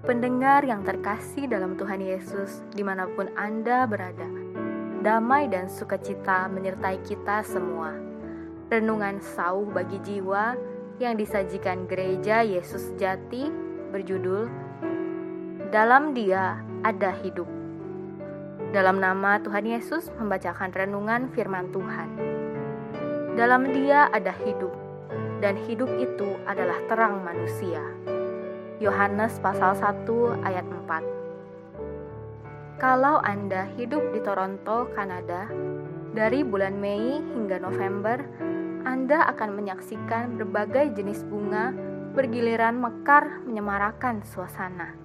Pendengar yang terkasih dalam Tuhan Yesus, di mana pun Anda berada, damai dan sukacita menyertai kita semua. Renungan sauh bagi jiwa yang disajikan gereja Yesus Jati berjudul Dalam Dia Ada Hidup. Dalam nama Tuhan Yesus membacakan renungan firman Tuhan. Dalam Dia ada hidup, dan hidup itu adalah terang manusia. Yohanes pasal 1 ayat 4. Kalau Anda hidup di Toronto, Kanada, dari bulan Mei hingga November, Anda akan menyaksikan berbagai jenis bunga bergiliran mekar menyemarakan suasana.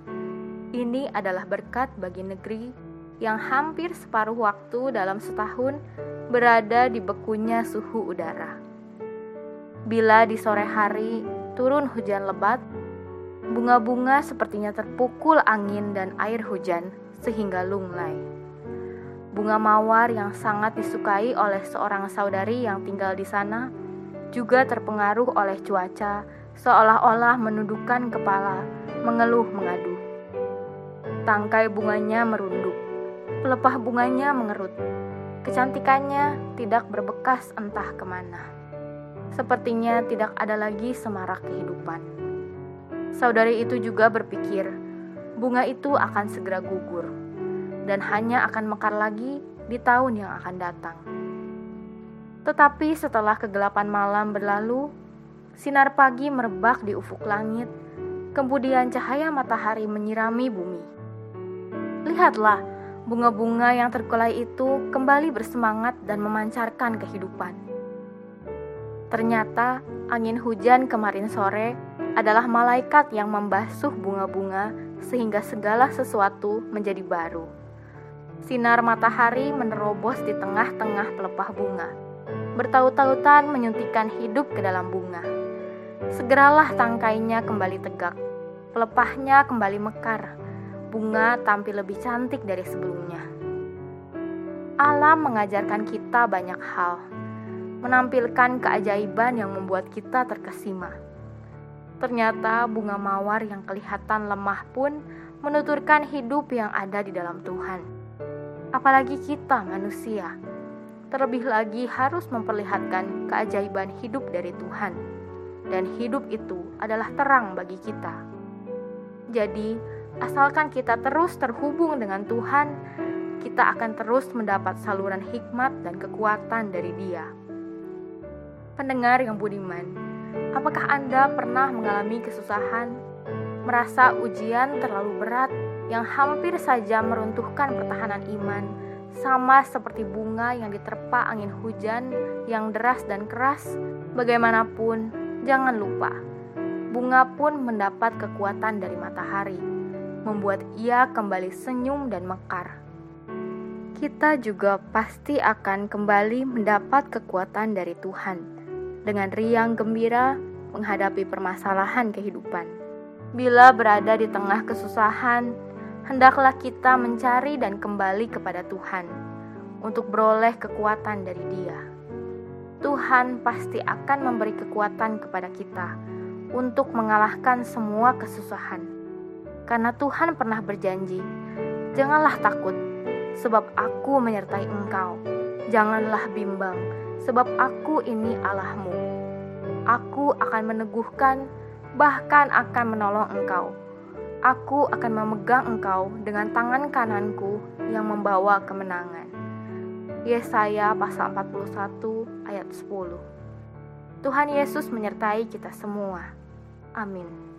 Ini adalah berkat bagi negeri yang hampir separuh waktu dalam setahun berada di bekunya suhu udara. Bila di sore hari turun hujan lebat, Bunga-bunga sepertinya terpukul angin dan air hujan sehingga lunglai. Bunga mawar yang sangat disukai oleh seorang saudari yang tinggal di sana juga terpengaruh oleh cuaca, seolah-olah menundukkan kepala, mengeluh mengadu. Tangkai bunganya merunduk, pelepah bunganya mengerut. Kecantikannya tidak berbekas entah ke mana. Sepertinya tidak ada lagi semarak kehidupan. Saudari itu juga berpikir bunga itu akan segera gugur dan hanya akan mekar lagi di tahun yang akan datang. Tetapi setelah kegelapan malam berlalu, sinar pagi merebak di ufuk langit, kemudian cahaya matahari menyirami bumi. Lihatlah, bunga-bunga yang terkulai itu kembali bersemangat dan memancarkan kehidupan. Ternyata angin hujan kemarin sore adalah malaikat yang membasuh bunga-bunga sehingga segala sesuatu menjadi baru. Sinar matahari menerobos di tengah-tengah pelepah bunga, bertaut-tautan menyuntikkan hidup ke dalam bunga. Segeralah tangkainya kembali tegak, pelepahnya kembali mekar, bunga tampil lebih cantik dari sebelumnya. Alam mengajarkan kita banyak hal, menampilkan keajaiban yang membuat kita terkesima Ternyata bunga mawar yang kelihatan lemah pun menuturkan hidup yang ada di dalam Tuhan. Apalagi kita manusia, terlebih lagi harus memperlihatkan keajaiban hidup dari Tuhan. Dan hidup itu adalah terang bagi kita. Jadi, asalkan kita terus terhubung dengan Tuhan, kita akan terus mendapat saluran hikmat dan kekuatan dari Dia. Pendengar yang budiman, Apakah Anda pernah mengalami kesusahan, merasa ujian terlalu berat yang hampir saja meruntuhkan pertahanan iman, sama seperti bunga yang diterpa angin hujan yang deras dan keras? Bagaimanapun, jangan lupa, bunga pun mendapat kekuatan dari matahari, membuat ia kembali senyum dan mekar. Kita juga pasti akan kembali mendapat kekuatan dari Tuhan dengan riang gembira menghadapi permasalahan kehidupan. Bila berada di tengah kesusahan, hendaklah kita mencari dan kembali kepada Tuhan untuk beroleh kekuatan dari Dia. Tuhan pasti akan memberi kekuatan kepada kita untuk mengalahkan semua kesusahan. Karena Tuhan pernah berjanji, "Janganlah takut, sebab Aku menyertai engkau. Janganlah bimbang, sebab aku ini Allahmu. Aku akan meneguhkan, bahkan akan menolong engkau. Aku akan memegang engkau dengan tangan kananku yang membawa kemenangan. Yesaya pasal 41 ayat 10 Tuhan Yesus menyertai kita semua. Amin.